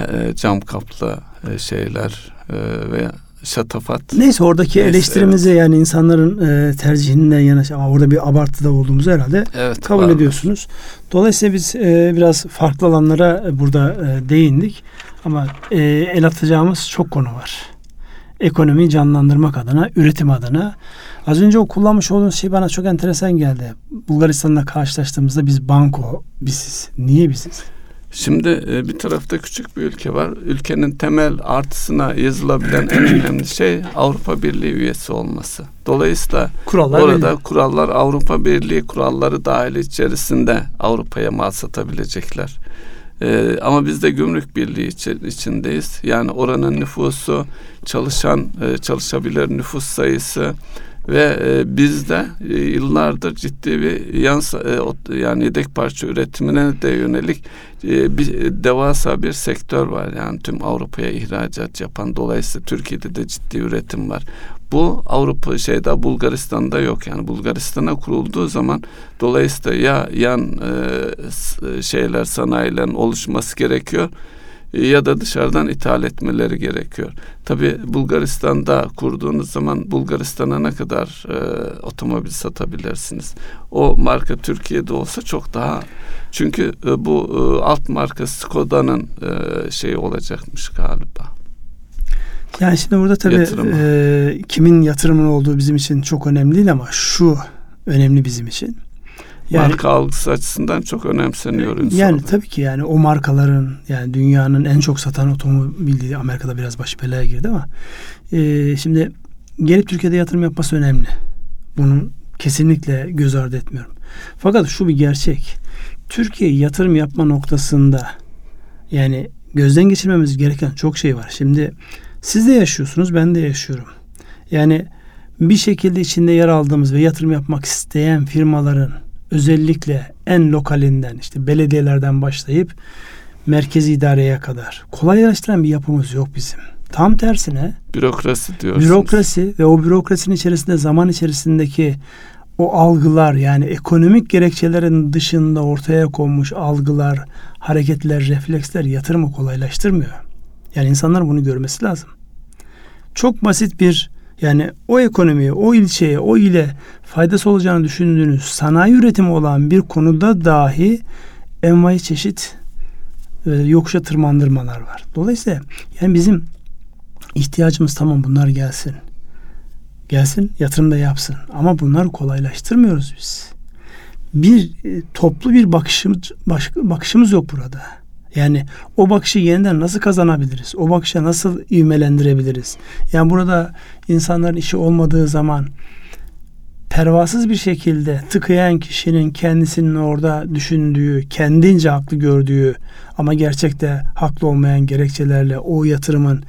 Speaker 2: e, cam kaplı e, şeyler e, ve şatafat.
Speaker 1: Neyse oradaki
Speaker 2: Neyse,
Speaker 1: eleştirimizi yani insanların e, tercihinden yana ama orada bir abartıda olduğumuzu herhalde
Speaker 2: Evet,
Speaker 1: kabul
Speaker 2: var.
Speaker 1: ediyorsunuz. Dolayısıyla biz e, biraz farklı alanlara e, burada e, değindik ama e, el atacağımız çok konu var. Ekonomiyi canlandırmak adına, üretim adına. Az önce o kullanmış olduğunuz şey bana çok enteresan geldi. Bulgaristan'la karşılaştığımızda biz banko biziz. Niye biziz?
Speaker 2: Şimdi e, bir tarafta küçük bir ülke var. Ülkenin temel artısına yazılabilen en önemli şey Avrupa Birliği üyesi olması. Dolayısıyla
Speaker 1: Kurallar
Speaker 2: orada
Speaker 1: belli.
Speaker 2: kurallar Avrupa Birliği kuralları dahil içerisinde Avrupa'ya mal satabilecekler. Ee, ama biz de gümrük birliği içi- içindeyiz. Yani oranın nüfusu, çalışan, e, çalışabilir nüfus sayısı ve e, bizde e, yıllardır ciddi bir yan e, yani yedek parça üretimine de yönelik e, bir devasa bir sektör var. Yani tüm Avrupa'ya ihracat yapan dolayısıyla Türkiye'de de ciddi üretim var. Bu Avrupa şeyde Bulgaristan'da yok yani Bulgaristan'a kurulduğu zaman dolayısıyla ya yan şeyler sanayilerin oluşması gerekiyor ya da dışarıdan ithal etmeleri gerekiyor. Tabi Bulgaristan'da kurduğunuz zaman Bulgaristan'a ne kadar e, otomobil satabilirsiniz? O marka Türkiye'de olsa çok daha çünkü e, bu e, alt marka Skoda'nın e, şeyi olacakmış galiba.
Speaker 1: Yani şimdi burada tabii
Speaker 2: Yatırımı.
Speaker 1: e, kimin yatırımın olduğu bizim için çok önemli değil ama şu önemli bizim için. Yani
Speaker 2: marka algısı açısından çok önemseniyor insan.
Speaker 1: Yani tabii ki yani o markaların yani dünyanın en çok satan otomobil değil, Amerika'da biraz başı belaya girdi ama e, şimdi gelip Türkiye'de yatırım yapması önemli. Bunun kesinlikle göz ardı etmiyorum. Fakat şu bir gerçek. Türkiye yatırım yapma noktasında yani gözden geçirmemiz gereken çok şey var. Şimdi siz de yaşıyorsunuz, ben de yaşıyorum. Yani bir şekilde içinde yer aldığımız ve yatırım yapmak isteyen firmaların özellikle en lokalinden işte belediyelerden başlayıp merkezi idareye kadar kolaylaştıran bir yapımız yok bizim. Tam tersine
Speaker 2: Bürokrasi diyorsunuz.
Speaker 1: bürokrasi ve o bürokrasinin içerisinde zaman içerisindeki o algılar yani ekonomik gerekçelerin dışında ortaya konmuş algılar, hareketler, refleksler yatırımı kolaylaştırmıyor. Yani insanlar bunu görmesi lazım. Çok basit bir yani o ekonomiye, o ilçeye, o ile faydası olacağını düşündüğünüz sanayi üretimi olan bir konuda dahi envai çeşit e, yokuşa tırmandırmalar var. Dolayısıyla yani bizim ihtiyacımız tamam bunlar gelsin. Gelsin yatırım da yapsın. Ama bunları kolaylaştırmıyoruz biz. Bir e, toplu bir bakışımız, bakışımız yok burada. Yani o bakışı yeniden nasıl kazanabiliriz? O bakışa nasıl ivmelendirebiliriz? Yani burada insanların işi olmadığı zaman pervasız bir şekilde tıkayan kişinin kendisinin orada düşündüğü, kendince haklı gördüğü ama gerçekte haklı olmayan gerekçelerle o yatırımın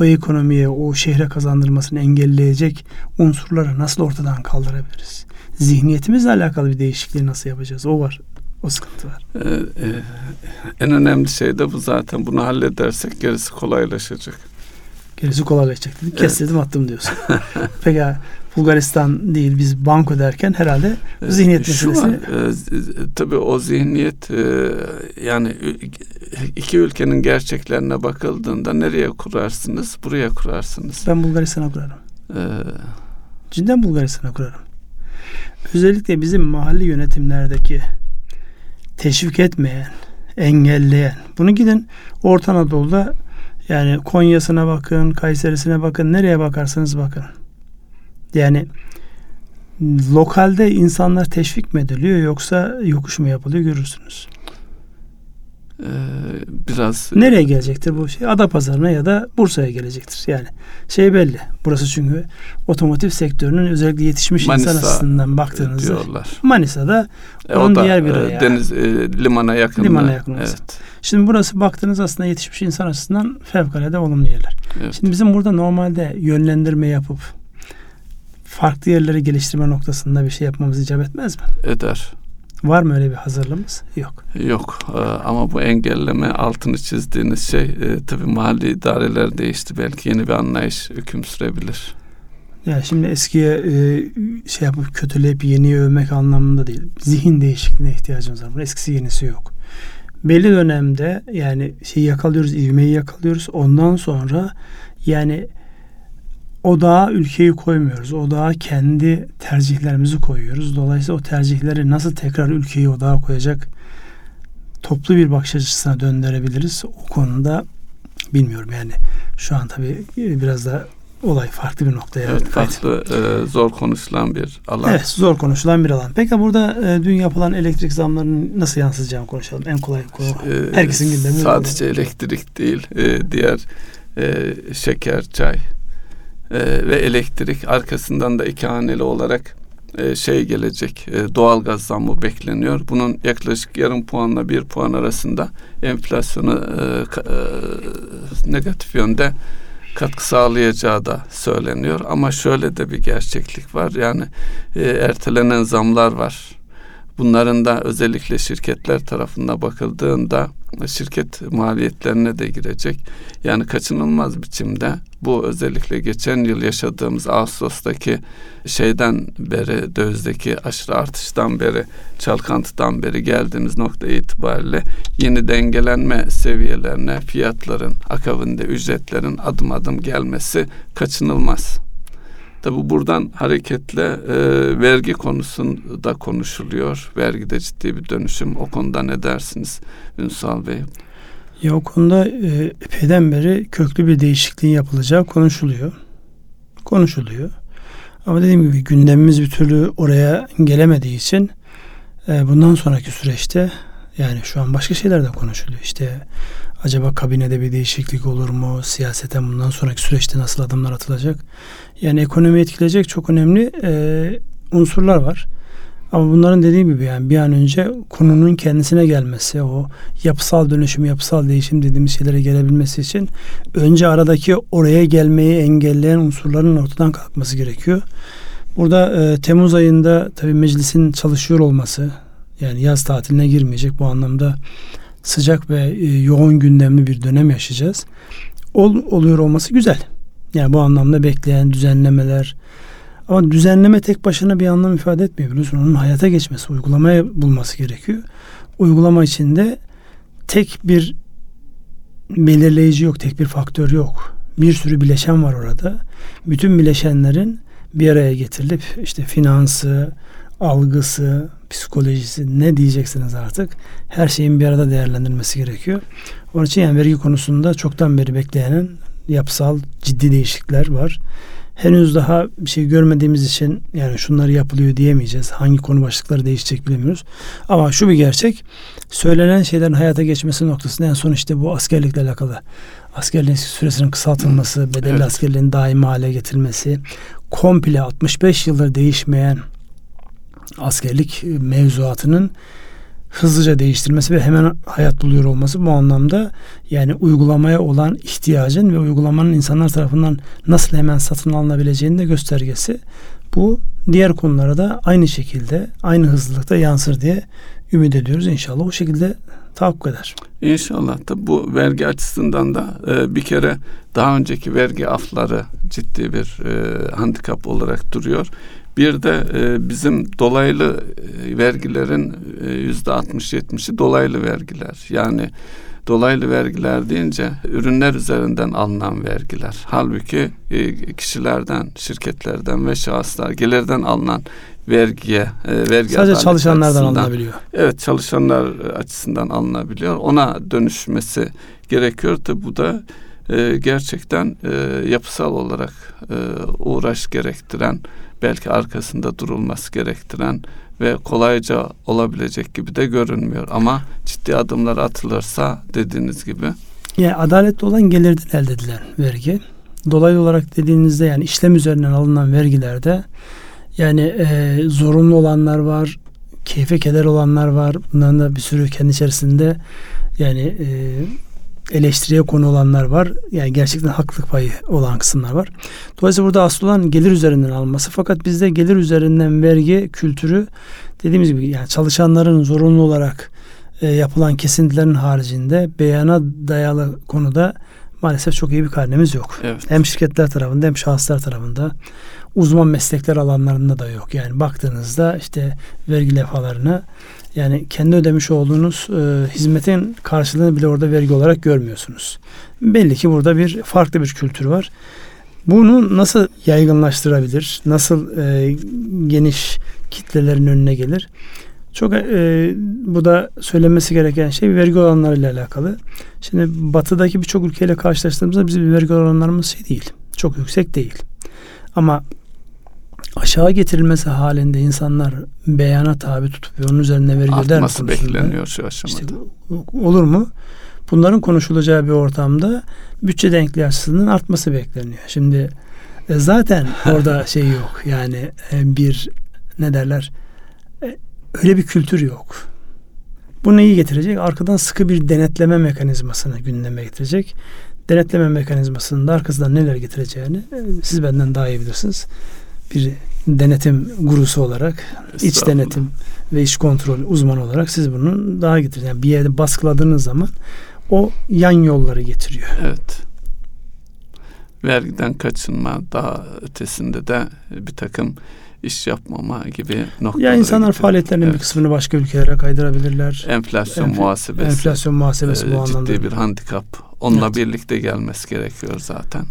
Speaker 1: o ekonomiye, o şehre kazandırmasını engelleyecek unsurları nasıl ortadan kaldırabiliriz? Zihniyetimizle alakalı bir değişikliği nasıl yapacağız? O var. O sıkıntı var.
Speaker 2: Ee, e, en önemli şey de bu zaten. Bunu halledersek gerisi kolaylaşacak.
Speaker 1: Gerisi kolaylaşacak.
Speaker 2: Evet.
Speaker 1: Kestirdim attım diyorsun. Peki Bulgaristan değil biz banko derken herhalde bu zihniyet
Speaker 2: Şu
Speaker 1: meselesi.
Speaker 2: e, tabii o zihniyet e, yani iki ülkenin gerçeklerine bakıldığında nereye kurarsınız? Buraya kurarsınız.
Speaker 1: Ben Bulgaristan'a kurarım.
Speaker 2: Ee,
Speaker 1: Cidden Bulgaristan'a kurarım. Özellikle bizim mahalli yönetimlerdeki teşvik etmeyen, engelleyen. Bunu gidin Orta Anadolu'da yani Konya'sına bakın, Kayseri'sine bakın, nereye bakarsanız bakın. Yani lokalde insanlar teşvik mi ediliyor yoksa yokuş mu yapılıyor görürsünüz.
Speaker 2: E, biraz
Speaker 1: Nereye gelecektir bu şey? Adapazarı'na ya da Bursa'ya gelecektir. Yani şey belli. Burası çünkü otomotiv sektörünün özellikle yetişmiş
Speaker 2: Manisa
Speaker 1: insan açısından baktığınızda
Speaker 2: diyorlar.
Speaker 1: Manisa'da
Speaker 2: E,
Speaker 1: Onun
Speaker 2: da
Speaker 1: diğer bir
Speaker 2: e, deniz e, limana yakın.
Speaker 1: Limana yakın.
Speaker 2: Evet.
Speaker 1: Şimdi burası baktığınız aslında yetişmiş insan açısından fevkalade olumlu yerler.
Speaker 2: evet.
Speaker 1: Şimdi bizim burada normalde yönlendirme yapıp farklı yerleri geliştirme noktasında bir şey yapmamız icap etmez mi?
Speaker 2: Eder.
Speaker 1: Var mı öyle bir hazırlığımız? Yok.
Speaker 2: Yok e, ama bu engelleme altını çizdiğiniz şey e, tabii mahalli idareler değişti. Belki yeni bir anlayış hüküm sürebilir.
Speaker 1: Yani şimdi eskiye e, şey yapıp kötüleyip yeniyi övmek anlamında değil. Zihin değişikliğine ihtiyacımız var. Bunun eskisi yenisi yok. Belli dönemde yani şeyi yakalıyoruz, ivmeyi yakalıyoruz. Ondan sonra yani odağa ülkeyi koymuyoruz. Odağa kendi tercihlerimizi koyuyoruz. Dolayısıyla o tercihleri nasıl tekrar ülkeyi odağa koyacak toplu bir bakış açısına döndürebiliriz. O konuda bilmiyorum yani şu an tabii biraz da olay farklı bir noktaya.
Speaker 2: Evet, farklı e, zor konuşulan bir alan.
Speaker 1: Evet, zor konuşulan bir alan. Peki burada e, dün yapılan elektrik zamlarının nasıl yansıyacağını konuşalım. En kolay konu.
Speaker 2: E,
Speaker 1: Herkesin gündemi.
Speaker 2: Sadece öyle. elektrik değil, e, diğer e, şeker, çay e, ve elektrik arkasından da iki haneli olarak e, şey gelecek. E, doğalgaz zammı bekleniyor. Bunun yaklaşık yarım puanla bir puan arasında enflasyonu e, e, negatif yönde katkı sağlayacağı da söyleniyor. Ama şöyle de bir gerçeklik var. Yani e, ertelenen zamlar var. Bunların da özellikle şirketler tarafına bakıldığında şirket maliyetlerine de girecek. Yani kaçınılmaz biçimde bu özellikle geçen yıl yaşadığımız Ağustos'taki şeyden beri dövizdeki aşırı artıştan beri çalkantıdan beri geldiğimiz nokta itibariyle yeni dengelenme seviyelerine fiyatların akabinde ücretlerin adım adım gelmesi kaçınılmaz. Tabi buradan hareketle e, vergi konusunda konuşuluyor. Vergide ciddi bir dönüşüm. O konuda ne dersiniz Ünsal Bey?
Speaker 1: Ya o konuda e, epeyden beri köklü bir değişikliğin yapılacağı konuşuluyor. Konuşuluyor. Ama dediğim gibi gündemimiz bir türlü oraya gelemediği için e, bundan sonraki süreçte yani şu an başka şeyler de konuşuluyor. İşte acaba kabinede bir değişiklik olur mu? Siyaseten bundan sonraki süreçte nasıl adımlar atılacak? Yani ekonomi etkileyecek çok önemli e, unsurlar var. Ama bunların dediğim gibi yani bir an önce konunun kendisine gelmesi, o yapısal dönüşüm, yapısal değişim dediğimiz şeylere gelebilmesi için önce aradaki oraya gelmeyi engelleyen unsurların ortadan kalkması gerekiyor. Burada e, Temmuz ayında tabii meclisin çalışıyor olması, yani yaz tatiline girmeyecek bu anlamda sıcak ve e, yoğun gündemli bir dönem yaşayacağız. Ol, oluyor olması güzel. Yani bu anlamda bekleyen düzenlemeler, ama düzenleme tek başına bir anlam ifade etmiyor biliyorsun. Onun hayata geçmesi, uygulamaya bulması gerekiyor. Uygulama içinde tek bir belirleyici yok, tek bir faktör yok. Bir sürü bileşen var orada. Bütün bileşenlerin bir araya getirilip işte finansı, algısı, psikolojisi ne diyeceksiniz artık her şeyin bir arada değerlendirilmesi gerekiyor. Onun için yani vergi konusunda çoktan beri bekleyen yapısal ciddi değişiklikler var henüz daha bir şey görmediğimiz için yani şunları yapılıyor diyemeyeceğiz. Hangi konu başlıkları değişecek bilemiyoruz. Ama şu bir gerçek. Söylenen şeylerin hayata geçmesi noktasında en son işte bu askerlikle alakalı. Askerliğin süresinin kısaltılması, bedelli evet. askerliğin daimi hale getirilmesi, komple 65 yıldır değişmeyen askerlik mevzuatının hızlıca değiştirmesi ve hemen hayat buluyor olması bu anlamda yani uygulamaya olan ihtiyacın ve uygulamanın insanlar tarafından nasıl hemen satın alınabileceğinin de göstergesi. Bu diğer konulara da aynı şekilde aynı hızlılıkta yansır diye ümit ediyoruz. İnşallah o şekilde tahakkuk eder.
Speaker 2: İnşallah da bu vergi açısından da e, bir kere daha önceki vergi afları ciddi bir e, handikap olarak duruyor. Bir de e, bizim dolaylı e, vergilerin e, yüzde 60-70'i dolaylı vergiler. Yani dolaylı vergiler deyince ürünler üzerinden alınan vergiler. Halbuki e, kişilerden, şirketlerden ve şahıslar gelirden alınan vergiye e, vergi
Speaker 1: sadece çalışanlardan alınabiliyor.
Speaker 2: Evet, çalışanlar açısından alınabiliyor. Ona dönüşmesi gerekiyor. Tabi bu da e, gerçekten e, yapısal olarak e, uğraş gerektiren belki arkasında durulması gerektiren ve kolayca olabilecek gibi de görünmüyor. Ama ciddi adımlar atılırsa dediğiniz gibi.
Speaker 1: Yani adaletli olan gelirden elde edilen vergi. Dolaylı olarak dediğinizde yani işlem üzerinden alınan vergilerde yani e, zorunlu olanlar var, keyfe keder olanlar var. Bunların da bir sürü kendi içerisinde yani e, eleştiriye konu olanlar var. Yani gerçekten haklılık payı olan kısımlar var. Dolayısıyla burada asıl olan gelir üzerinden alması. Fakat bizde gelir üzerinden vergi kültürü dediğimiz gibi yani çalışanların zorunlu olarak e, yapılan kesintilerin haricinde beyana dayalı konuda maalesef çok iyi bir karnemiz yok.
Speaker 2: Evet.
Speaker 1: Hem şirketler tarafında hem şahıslar tarafında uzman meslekler alanlarında da yok. Yani baktığınızda işte vergi levhalarına yani kendi ödemiş olduğunuz e, hizmetin karşılığını bile orada vergi olarak görmüyorsunuz. Belli ki burada bir farklı bir kültür var. Bunu nasıl yaygınlaştırabilir? Nasıl e, geniş kitlelerin önüne gelir? Çok e, bu da söylenmesi gereken şey vergi oranlarıyla alakalı. Şimdi batıdaki birçok ülkeyle karşılaştığımızda bizim vergi oranlarımız şey değil. Çok yüksek değil. Ama aşağı getirilmesi halinde insanlar beyana tabi tutup ve onun üzerine vergi öder mi
Speaker 2: Artması bekleniyor şu aşamada.
Speaker 1: İşte olur mu? Bunların konuşulacağı bir ortamda bütçe denkliği açısından artması bekleniyor. Şimdi e, zaten orada şey yok. Yani e, bir ne derler? E, öyle bir kültür yok. Bu neyi getirecek? Arkadan sıkı bir denetleme mekanizmasını gündeme getirecek. Denetleme mekanizmasının da arkasından neler getireceğini e, siz benden daha iyi bilirsiniz. Bir denetim gurusu olarak iç denetim ve iç kontrol uzmanı olarak siz bunu daha getirin. Yani bir yerde baskıladığınız zaman o yan yolları getiriyor.
Speaker 2: Evet. Vergiden kaçınma daha ötesinde de bir takım iş yapmama gibi noktalara
Speaker 1: Ya insanlar
Speaker 2: getiriyor.
Speaker 1: faaliyetlerinin
Speaker 2: Evet.
Speaker 1: bir kısmını başka ülkelere kaydırabilirler.
Speaker 2: enflasyon
Speaker 1: Enfl-
Speaker 2: muhasebesi
Speaker 1: Enflasyon muhasebesi
Speaker 2: e,
Speaker 1: bu anlamda
Speaker 2: ciddi bir handikap. Onunla
Speaker 1: Evet.
Speaker 2: birlikte gelmesi gerekiyor zaten.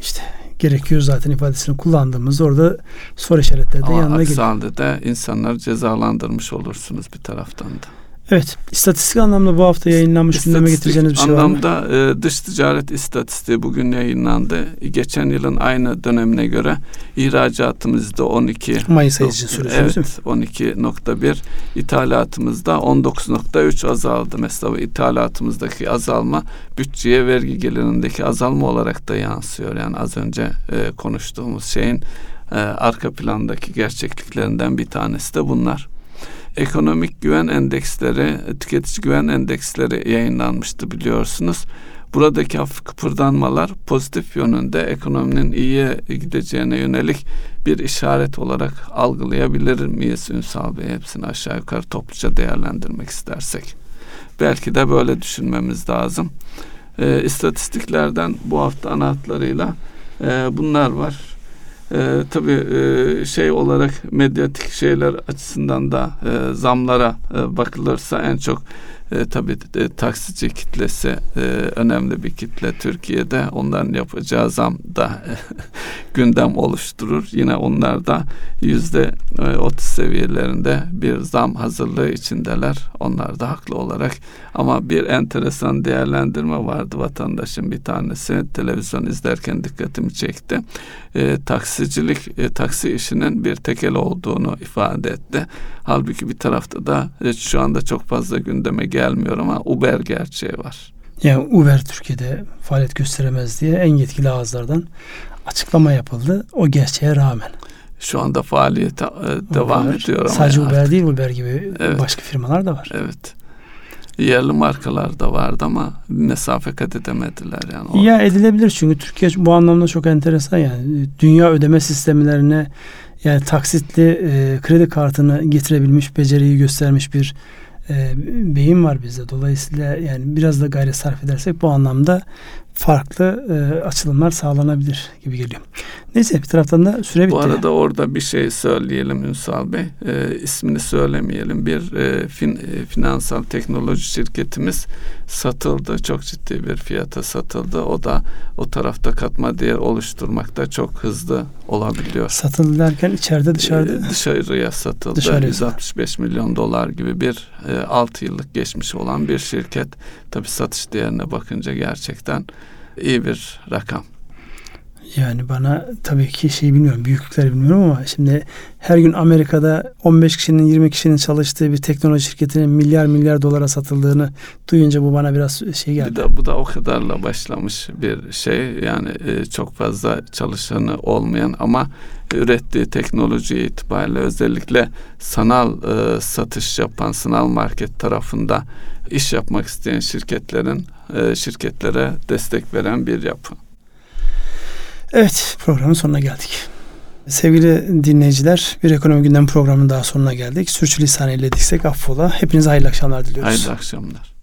Speaker 1: işte gerekiyor zaten ifadesini kullandığımızda orada soru işaretleri de
Speaker 2: Ama
Speaker 1: yanına geliyor.
Speaker 2: de insanları cezalandırmış olursunuz bir taraftan da.
Speaker 1: Evet. istatistik anlamda bu hafta yayınlanmış gündeme
Speaker 2: İstatistik
Speaker 1: getireceğiniz bir şey var mı?
Speaker 2: anlamda e, dış ticaret istatistiği bugün yayınlandı. Geçen yılın aynı dönemine göre ihracatımızda 12
Speaker 1: Mayıs ayı için söylüyorsunuz?
Speaker 2: Evet 12.1 ithalatımızda 19.3 azaldı. Mesela bu ithalatımızdaki azalma bütçeye vergi gelirindeki azalma olarak da yansıyor. Yani az önce e, konuştuğumuz şeyin e, arka plandaki gerçekliklerinden bir tanesi de bunlar. Ekonomik güven endeksleri, tüketici güven endeksleri yayınlanmıştı biliyorsunuz. Buradaki hafif kıpırdanmalar pozitif yönünde ekonominin iyiye gideceğine yönelik bir işaret olarak algılayabilir miyiz Ünsal Bey? Hepsini aşağı yukarı topluca değerlendirmek istersek. Belki de böyle düşünmemiz lazım. E, istatistiklerden bu hafta ana hatlarıyla e, bunlar var. E, tabii e, şey olarak medyatik şeyler açısından da e, zamlara e, bakılırsa en çok e, tabii de, taksici kitlesi e, önemli bir kitle Türkiye'de. Onların yapacağı zam da gündem oluşturur. Yine onlar da yüzde e, 30 seviyelerinde bir zam hazırlığı içindeler. Onlar da haklı olarak. Ama bir enteresan değerlendirme vardı vatandaşın bir tanesi. Televizyon izlerken dikkatimi çekti. E, taksicilik, e, taksi işinin bir tekel olduğunu ifade etti. Halbuki bir tarafta da e, şu anda çok fazla gündeme gelmiyor ama Uber gerçeği var.
Speaker 1: Yani Uber Türkiye'de faaliyet gösteremez diye en yetkili ağızlardan açıklama yapıldı. O gerçeğe rağmen.
Speaker 2: Şu anda faaliyete e, devam
Speaker 1: Uber,
Speaker 2: ediyor ama
Speaker 1: Sadece Uber değil Uber gibi
Speaker 2: Evet.
Speaker 1: başka firmalar da var.
Speaker 2: Evet. Yerli markalar da vardı ama mesafe kat edemediler yani. O-
Speaker 1: Ya edilebilir çünkü Türkiye bu anlamda çok enteresan yani dünya ödeme sistemlerine yani taksitli e, kredi kartını getirebilmiş beceriyi göstermiş bir e, beyin var bizde. Dolayısıyla yani biraz da gayret sarf edersek bu anlamda farklı e, açılımlar sağlanabilir gibi geliyor. Neyse bir taraftan da süre bitti.
Speaker 2: Bu arada orada bir şey söyleyelim Ünsal Bey. E, ismini söylemeyelim. Bir e, fin, e, finansal teknoloji şirketimiz satıldı. Çok ciddi bir fiyata satıldı. O da o tarafta katma değer oluşturmakta çok hızlı olabiliyor.
Speaker 1: Satıldı derken içeride dışarıda.
Speaker 2: E, dışarıya satıldı.
Speaker 1: Dışarıya.
Speaker 2: 165 milyon dolar gibi bir e, 6 yıllık geçmiş olan bir şirket. Tabi satış değerine bakınca gerçekten iyi bir rakam.
Speaker 1: Yani bana tabii ki şey bilmiyorum, büyüklükleri bilmiyorum ama şimdi her gün Amerika'da 15 kişinin 20 kişinin çalıştığı bir teknoloji şirketinin milyar milyar dolara satıldığını duyunca bu bana biraz şey geldi.
Speaker 2: Bir de bu da o kadarla başlamış bir şey. Yani e, çok fazla çalışanı olmayan ama ürettiği teknoloji itibariyle özellikle sanal e, satış yapan sanal market tarafında iş yapmak isteyen şirketlerin e, şirketlere destek veren bir yapı.
Speaker 1: Evet programın sonuna geldik. Sevgili dinleyiciler bir ekonomi gündem programının daha sonuna geldik. Sürçülisan eylediksek affola. Hepinize hayırlı akşamlar diliyoruz.
Speaker 2: Hayırlı akşamlar.